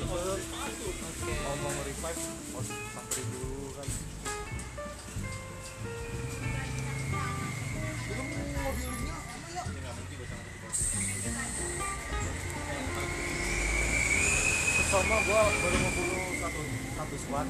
ngomong revive harus sampai dulu kan belum mobilnya sama gua gue baru mau satu satu squad